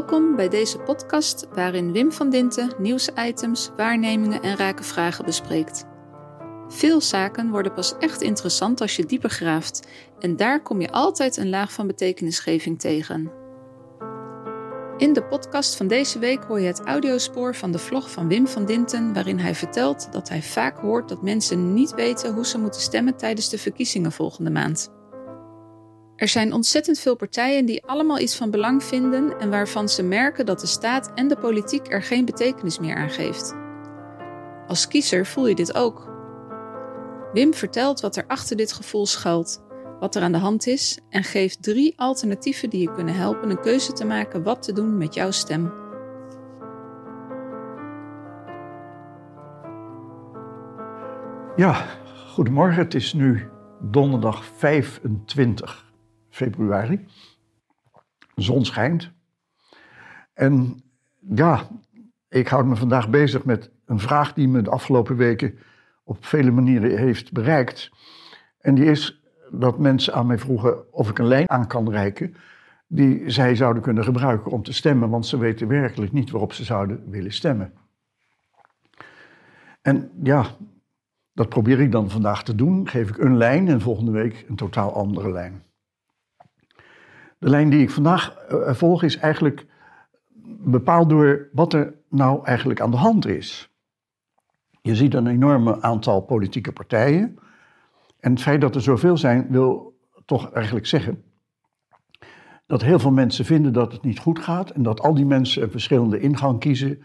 Welkom bij deze podcast waarin Wim van Dinten nieuwsitems, waarnemingen en rake vragen bespreekt. Veel zaken worden pas echt interessant als je dieper graaft en daar kom je altijd een laag van betekenisgeving tegen. In de podcast van deze week hoor je het audiospoor van de vlog van Wim van Dinten, waarin hij vertelt dat hij vaak hoort dat mensen niet weten hoe ze moeten stemmen tijdens de verkiezingen volgende maand. Er zijn ontzettend veel partijen die allemaal iets van belang vinden en waarvan ze merken dat de staat en de politiek er geen betekenis meer aan geeft. Als kiezer voel je dit ook. Wim vertelt wat er achter dit gevoel schuilt, wat er aan de hand is en geeft drie alternatieven die je kunnen helpen een keuze te maken wat te doen met jouw stem. Ja, goedemorgen. Het is nu donderdag 25 februari. De zon schijnt. En ja, ik houd me vandaag bezig met een vraag die me de afgelopen weken op vele manieren heeft bereikt. En die is dat mensen aan mij vroegen of ik een lijn aan kan reiken die zij zouden kunnen gebruiken om te stemmen, want ze weten werkelijk niet waarop ze zouden willen stemmen. En ja, dat probeer ik dan vandaag te doen. Geef ik een lijn en volgende week een totaal andere lijn. De lijn die ik vandaag uh, volg is eigenlijk bepaald door wat er nou eigenlijk aan de hand is. Je ziet een enorme aantal politieke partijen. En het feit dat er zoveel zijn, wil toch eigenlijk zeggen dat heel veel mensen vinden dat het niet goed gaat en dat al die mensen een verschillende ingang kiezen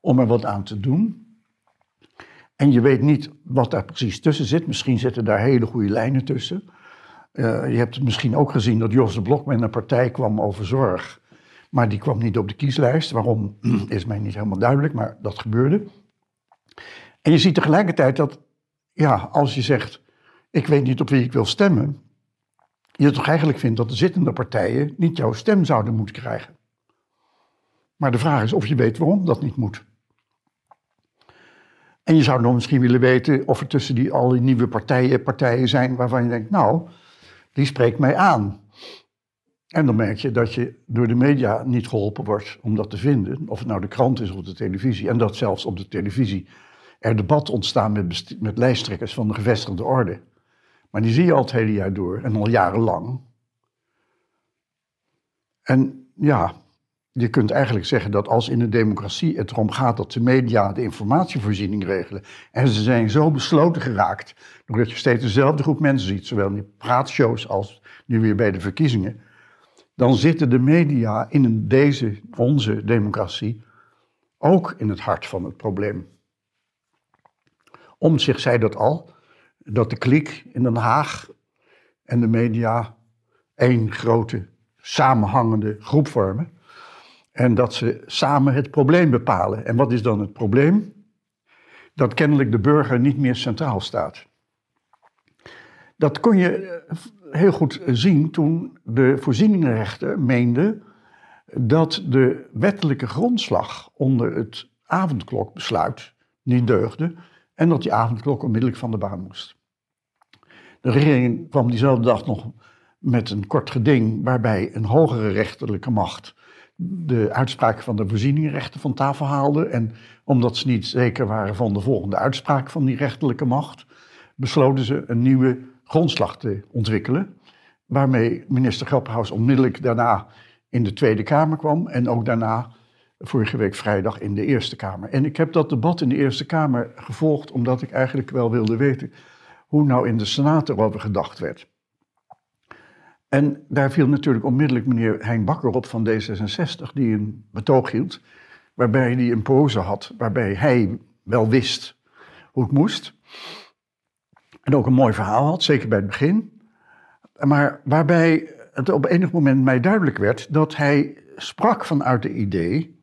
om er wat aan te doen. En je weet niet wat daar precies tussen zit. Misschien zitten daar hele goede lijnen tussen. Uh, je hebt het misschien ook gezien dat Jos de Blok met een partij kwam over zorg. Maar die kwam niet op de kieslijst. Waarom is mij niet helemaal duidelijk, maar dat gebeurde. En je ziet tegelijkertijd dat, ja, als je zegt: Ik weet niet op wie ik wil stemmen. Je toch eigenlijk vindt dat de zittende partijen niet jouw stem zouden moeten krijgen. Maar de vraag is of je weet waarom dat niet moet. En je zou dan misschien willen weten of er tussen die, al die nieuwe partijen partijen zijn waarvan je denkt: Nou die spreekt mij aan. En dan merk je dat je door de media niet geholpen wordt om dat te vinden. Of het nou de krant is of de televisie. En dat zelfs op de televisie er debat ontstaan met, met lijsttrekkers van de gevestigde orde. Maar die zie je al het hele jaar door en al jarenlang. En ja, je kunt eigenlijk zeggen dat als in een democratie het erom gaat dat de media de informatievoorziening regelen. En ze zijn zo besloten geraakt, doordat je steeds dezelfde groep mensen ziet, zowel in die praatshows als nu weer bij de verkiezingen. Dan zitten de media in deze, onze democratie, ook in het hart van het probleem. Om zich zei dat al, dat de klik in Den Haag en de media één grote samenhangende groep vormen. En dat ze samen het probleem bepalen. En wat is dan het probleem? Dat kennelijk de burger niet meer centraal staat. Dat kon je eh, heel goed zien toen de voorzieningenrechter meende dat de wettelijke grondslag onder het avondklokbesluit niet deugde en dat die avondklok onmiddellijk van de baan moest. De regering kwam diezelfde dag nog met een kort geding waarbij een hogere rechterlijke macht de uitspraak van de voorzieningenrechten van tafel haalden. En omdat ze niet zeker waren van de volgende uitspraak van die rechterlijke macht, besloten ze een nieuwe grondslag te ontwikkelen. Waarmee minister Grapperhaus onmiddellijk daarna in de Tweede Kamer kwam en ook daarna vorige week vrijdag in de Eerste Kamer. En ik heb dat debat in de Eerste Kamer gevolgd omdat ik eigenlijk wel wilde weten hoe nou in de Senaat erover gedacht werd. En daar viel natuurlijk onmiddellijk meneer Hein Bakker op van D66, die een betoog hield, waarbij hij een pose had, waarbij hij wel wist hoe het moest. En ook een mooi verhaal had, zeker bij het begin. Maar waarbij het op enig moment mij duidelijk werd dat hij sprak vanuit het idee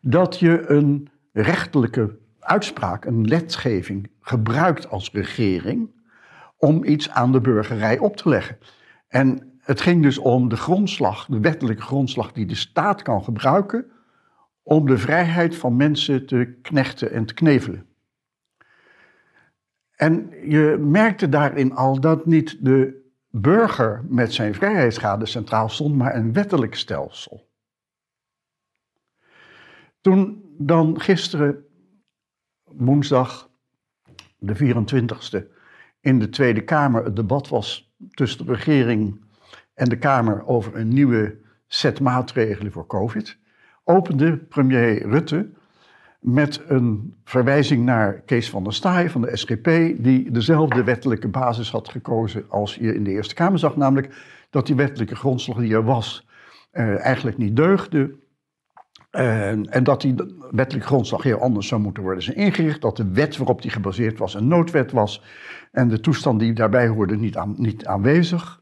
dat je een rechtelijke uitspraak, een wetgeving, gebruikt als regering om iets aan de burgerij op te leggen. En het ging dus om de grondslag, de wettelijke grondslag die de staat kan gebruiken om de vrijheid van mensen te knechten en te knevelen. En je merkte daarin al dat niet de burger met zijn vrijheidsschade centraal stond, maar een wettelijk stelsel. Toen dan gisteren, woensdag, de 24e, in de Tweede Kamer het debat was tussen de regering en de Kamer over een nieuwe set maatregelen voor COVID, opende premier Rutte met een verwijzing naar Kees van der Staaij van de SGP, die dezelfde wettelijke basis had gekozen als je in de Eerste Kamer zag, namelijk dat die wettelijke grondslag die er was uh, eigenlijk niet deugde. Uh, en dat die wettelijke grondslag heel anders zou moeten worden ingericht. Dat de wet waarop die gebaseerd was een noodwet was. En de toestand die daarbij hoorde niet, niet aanwezig.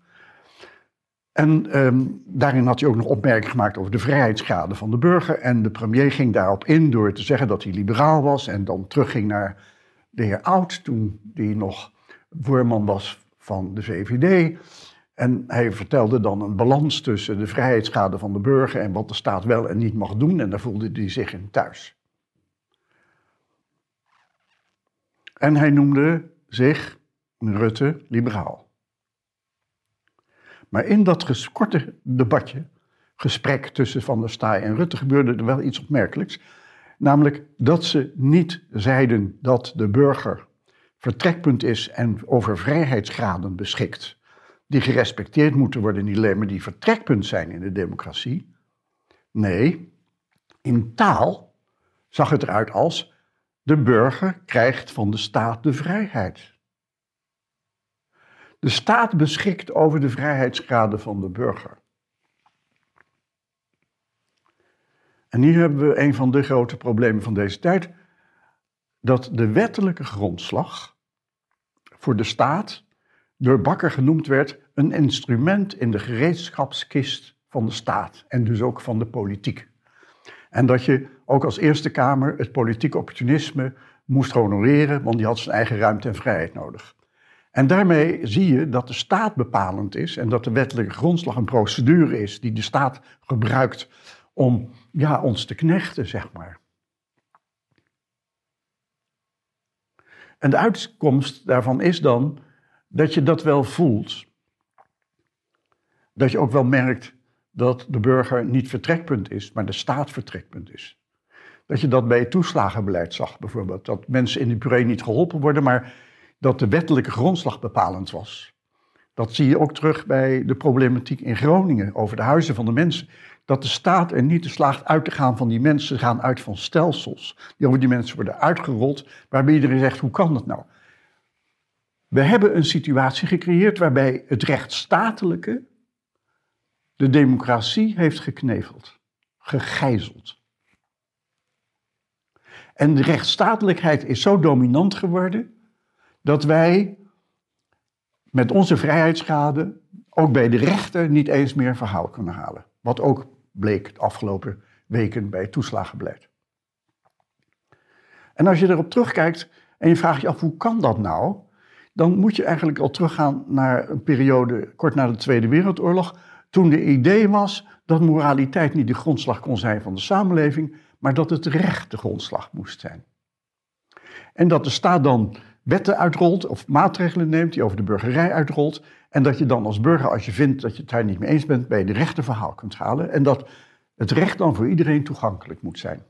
En um, daarin had hij ook nog opmerkingen gemaakt over de vrijheidsgraden van de burger. En de premier ging daarop in door te zeggen dat hij liberaal was. En dan terugging naar de heer Oud, toen die nog voorman was van de VVD. En hij vertelde dan een balans tussen de vrijheidsgraden van de burger en wat de staat wel en niet mag doen. En daar voelde hij zich in thuis. En hij noemde zich, Rutte, liberaal. Maar in dat korte debatje, gesprek tussen Van der Staaij en Rutte, gebeurde er wel iets opmerkelijks. Namelijk dat ze niet zeiden dat de burger vertrekpunt is en over vrijheidsgraden beschikt, die gerespecteerd moeten worden, niet alleen maar die vertrekpunt zijn in de democratie. Nee, in taal zag het eruit als de burger krijgt van de staat de vrijheid. De staat beschikt over de vrijheidsgraden van de burger. En hier hebben we een van de grote problemen van deze tijd. Dat de wettelijke grondslag voor de staat door Bakker genoemd werd een instrument in de gereedschapskist van de staat en dus ook van de politiek. En dat je ook als Eerste Kamer het politiek opportunisme moest honoreren, want die had zijn eigen ruimte en vrijheid nodig. En daarmee zie je dat de staat bepalend is en dat de wettelijke grondslag een procedure is die de staat gebruikt om ja, ons te knechten, zeg maar. En de uitkomst daarvan is dan dat je dat wel voelt. Dat je ook wel merkt dat de burger niet vertrekpunt is, maar de staat vertrekpunt is. Dat je dat bij het toeslagenbeleid zag bijvoorbeeld. Dat mensen in de puree niet geholpen worden, maar dat de wettelijke grondslag bepalend was. Dat zie je ook terug bij de problematiek in Groningen over de huizen van de mensen. Dat de staat er niet te slaagt uit te gaan van die mensen, gaan uit van stelsels die over die mensen worden uitgerold, waarbij iedereen zegt: hoe kan dat nou? We hebben een situatie gecreëerd waarbij het rechtsstatelijke de democratie heeft gekneveld, gegijzeld. En de rechtsstatelijkheid is zo dominant geworden dat wij met onze vrijheidsschade ook bij de rechter niet eens meer verhaal kunnen halen. Wat ook bleek de afgelopen weken bij het toeslagenbeleid. En als je erop terugkijkt en je vraagt je af hoe kan dat nou, dan moet je eigenlijk al teruggaan naar een periode kort na de Tweede Wereldoorlog, toen de idee was dat moraliteit niet de grondslag kon zijn van de samenleving, maar dat het recht de grondslag moest zijn. En dat de staat dan wetten uitrolt of maatregelen neemt die over de burgerij uitrolt. En dat je dan als burger, als je vindt dat je het daar niet mee eens bent, bij de rechterverhaal kunt halen. En dat het recht dan voor iedereen toegankelijk moet zijn.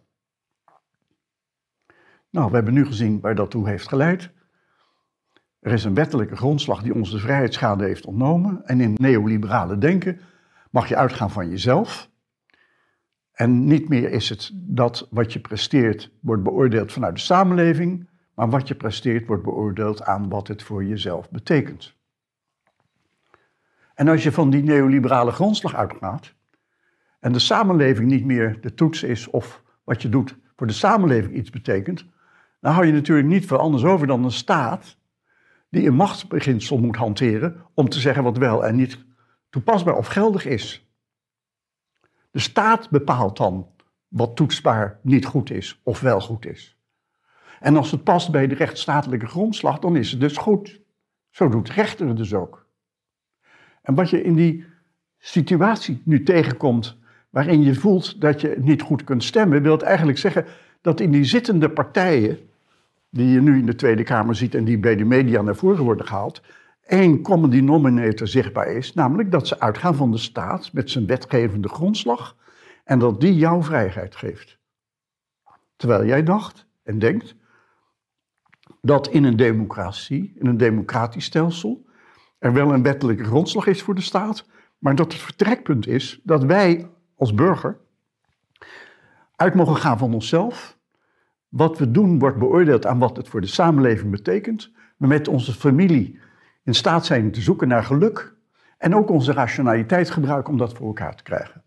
Nou, we hebben nu gezien waar dat toe heeft geleid. Er is een wettelijke grondslag die ons de vrijheidsschade heeft ontnomen. En in neoliberale denken mag je uitgaan van jezelf. En niet meer is het dat wat je presteert wordt beoordeeld vanuit de samenleving, maar wat je presteert wordt beoordeeld aan wat het voor jezelf betekent. En als je van die neoliberale grondslag uitgaat en de samenleving niet meer de toets is of wat je doet voor de samenleving iets betekent, dan hou je natuurlijk niet veel anders over dan een staat die een machtsbeginsel moet hanteren om te zeggen wat wel en niet toepasbaar of geldig is. De staat bepaalt dan wat toetsbaar niet goed is of wel goed is. En als het past bij de rechtsstatelijke grondslag, dan is het dus goed. Zo doet de rechter het dus ook. En wat je in die situatie nu tegenkomt, waarin je voelt dat je niet goed kunt stemmen, wil het eigenlijk zeggen dat in die zittende partijen, die je nu in de Tweede Kamer ziet en die bij de media naar voren worden gehaald, één common denominator zichtbaar is, namelijk dat ze uitgaan van de staat met zijn wetgevende grondslag en dat die jouw vrijheid geeft. Terwijl jij dacht en denkt dat in een democratie, in een democratisch stelsel, er wel een wettelijke grondslag is voor de staat, maar dat het vertrekpunt is dat wij als burger uit mogen gaan van onszelf. Wat we doen wordt beoordeeld aan wat het voor de samenleving betekent. We met onze familie in staat zijn te zoeken naar geluk en ook onze rationaliteit gebruiken om dat voor elkaar te krijgen.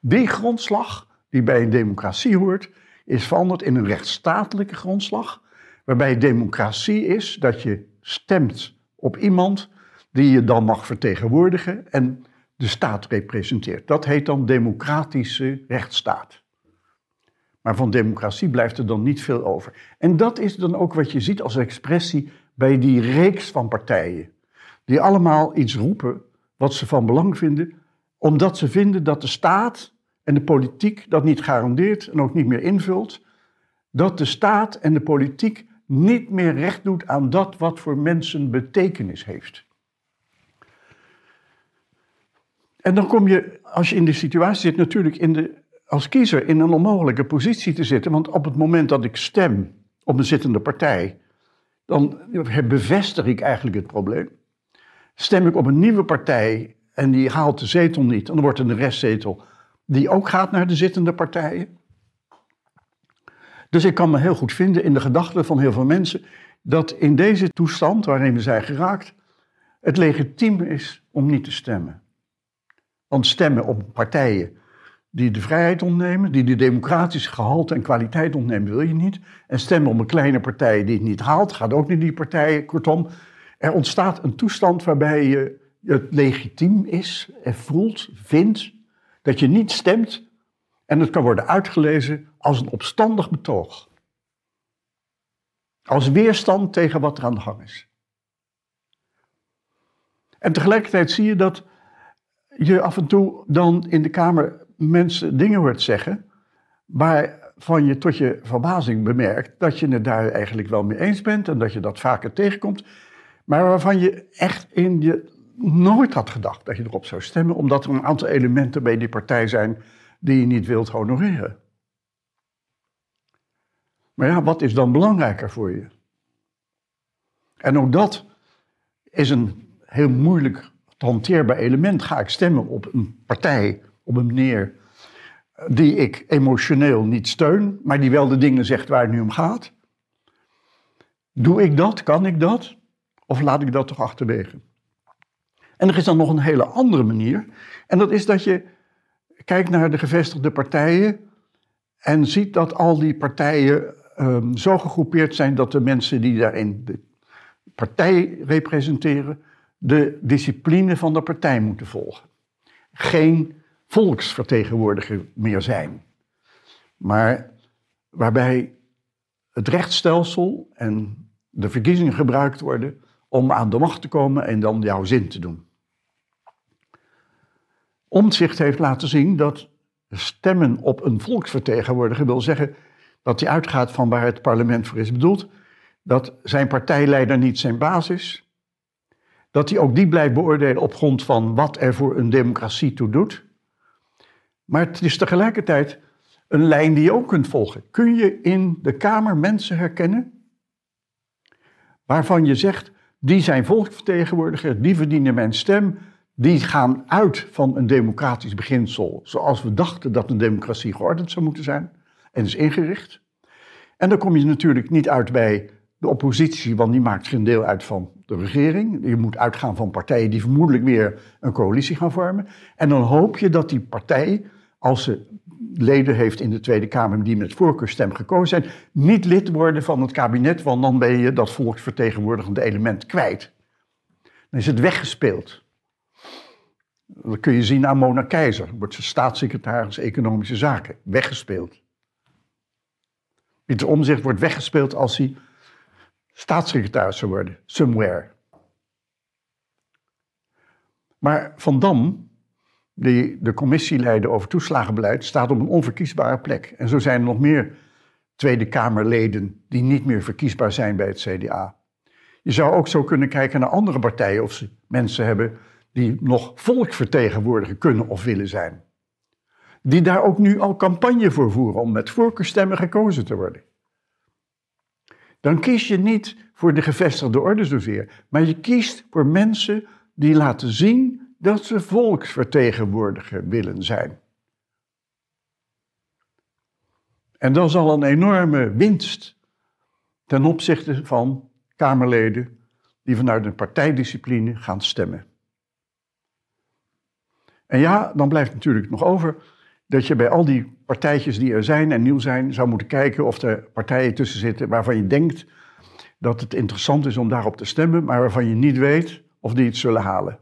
Die grondslag die bij een democratie hoort, is veranderd in een rechtsstatelijke grondslag, waarbij democratie is dat je stemt op iemand die je dan mag vertegenwoordigen en de staat representeert. Dat heet dan democratische rechtsstaat. Maar van democratie blijft er dan niet veel over. En dat is dan ook wat je ziet als expressie bij die reeks van partijen. Die allemaal iets roepen wat ze van belang vinden, omdat ze vinden dat de staat en de politiek dat niet garandeert en ook niet meer invult. Dat de staat en de politiek niet meer recht doet aan dat wat voor mensen betekenis heeft. En dan kom je, als je in die situatie zit, natuurlijk in de, als kiezer in een onmogelijke positie te zitten. Want op het moment dat ik stem op een zittende partij, dan bevestig ik eigenlijk het probleem. Stem ik op een nieuwe partij en die haalt de zetel niet, dan wordt er een restzetel die ook gaat naar de zittende partijen. Dus ik kan me heel goed vinden in de gedachten van heel veel mensen dat in deze toestand waarin we zijn geraakt, het legitiem is om niet te stemmen. Want stemmen op partijen die de vrijheid ontnemen, die de democratische gehalte en kwaliteit ontnemen, wil je niet. En stemmen op een kleine partij die het niet haalt, gaat ook niet die partijen. Kortom, er ontstaat een toestand waarbij je het legitiem is en voelt, vindt dat je niet stemt en het kan worden uitgelezen als een opstandig betoog. Als weerstand tegen wat er aan de gang is. En tegelijkertijd zie je dat je af en toe dan in de Kamer mensen dingen hoort zeggen. waarvan je tot je verbazing bemerkt dat je het daar eigenlijk wel mee eens bent en dat je dat vaker tegenkomt. maar waarvan je echt in je nooit had gedacht dat je erop zou stemmen, omdat er een aantal elementen bij die partij zijn die je niet wilt honoreren. Maar ja, wat is dan belangrijker voor je? En ook dat is een heel moeilijk hanteerbaar element. Ga ik stemmen op een partij, op een meneer die ik emotioneel niet steun, maar die wel de dingen zegt waar het nu om gaat? Doe ik dat? Kan ik dat? Of laat ik dat toch achterwege? En er is dan nog een hele andere manier. En dat is dat je kijkt naar de gevestigde partijen en ziet dat al die partijen um, zo gegroepeerd zijn dat de mensen die daarin de partij representeren, de discipline van de partij moeten volgen. Geen volksvertegenwoordiger meer zijn. Maar waarbij het rechtsstelsel en de verkiezingen gebruikt worden om aan de macht te komen en dan jouw zin te doen. Omtzigt heeft laten zien dat stemmen op een volksvertegenwoordiger wil zeggen dat hij uitgaat van waar het parlement voor is bedoeld, dat zijn partijleider niet zijn baas is, dat hij ook die blijft beoordelen op grond van wat er voor een democratie toe doet. Maar het is tegelijkertijd een lijn die je ook kunt volgen. Kun je in de Kamer mensen herkennen waarvan je zegt, die zijn volksvertegenwoordiger, die verdienen mijn stem, die gaan uit van een democratisch beginsel, zoals we dachten dat een democratie geordend zou moeten zijn en is ingericht. En dan kom je natuurlijk niet uit bij de oppositie, want die maakt geen deel uit van de regering. Je moet uitgaan van partijen die vermoedelijk weer een coalitie gaan vormen. En dan hoop je dat die partij, als ze leden heeft in de Tweede Kamer die met voorkeurstem gekozen zijn, niet lid worden van het kabinet, want dan ben je dat volksvertegenwoordigende element kwijt. Dan is het weggespeeld. Dat kun je zien aan Mona Keizer, wordt ze staatssecretaris Economische Zaken, weggespeeld. Pieter Omzicht wordt weggespeeld als hij staatssecretaris zou worden, somewhere. Maar Van Dam, die de commissie leidde over toeslagenbeleid, staat op een onverkiesbare plek. En zo zijn er nog meer Tweede Kamerleden die niet meer verkiesbaar zijn bij het CDA. Je zou ook zo kunnen kijken naar andere partijen of ze mensen hebben die nog volksvertegenwoordiger kunnen of willen zijn. Die daar ook nu al campagne voor voeren om met voorkeurstemmen gekozen te worden. Dan kies je niet voor de gevestigde orde zozeer, maar je kiest voor mensen die laten zien dat ze volksvertegenwoordiger willen zijn. En dat is al een enorme winst ten opzichte van Kamerleden die vanuit een partijdiscipline gaan stemmen. En ja, dan blijft natuurlijk nog over dat je bij al die partijtjes die er zijn en nieuw zijn, zou moeten kijken of er partijen tussen zitten waarvan je denkt dat het interessant is om daarop te stemmen, maar waarvan je niet weet of die het zullen halen.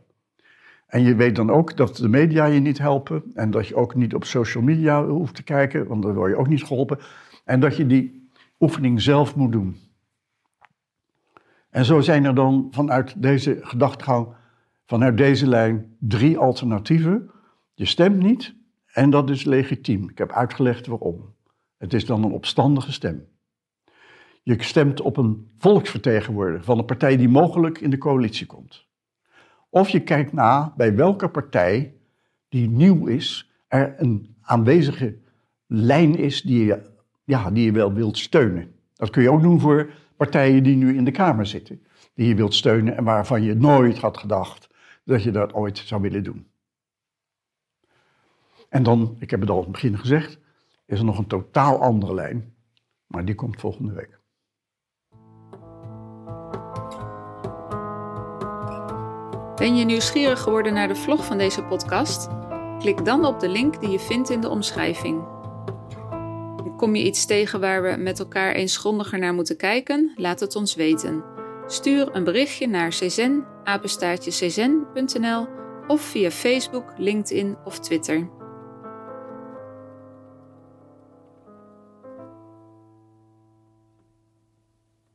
En je weet dan ook dat de media je niet helpen en dat je ook niet op social media hoeft te kijken, want dan word je ook niet geholpen. En dat je die oefening zelf moet doen. En zo zijn er dan vanuit deze gedachtegang, vanuit deze lijn, drie alternatieven. Je stemt niet en dat is legitiem. Ik heb uitgelegd waarom. Het is dan een opstandige stem. Je stemt op een volksvertegenwoordiger van een partij die mogelijk in de coalitie komt. Of je kijkt na bij welke partij die nieuw is, er een aanwezige lijn is die je, ja, die je wel wilt steunen. Dat kun je ook doen voor partijen die nu in de Kamer zitten, die je wilt steunen en waarvan je nooit had gedacht dat je dat ooit zou willen doen. En dan, ik heb het al in het begin gezegd, is er nog een totaal andere lijn, maar die komt volgende week. Ben je nieuwsgierig geworden naar de vlog van deze podcast? Klik dan op de link die je vindt in de omschrijving. Kom je iets tegen waar we met elkaar eens grondiger naar moeten kijken? Laat het ons weten. Stuur een berichtje naar czen, of via Facebook, LinkedIn of Twitter.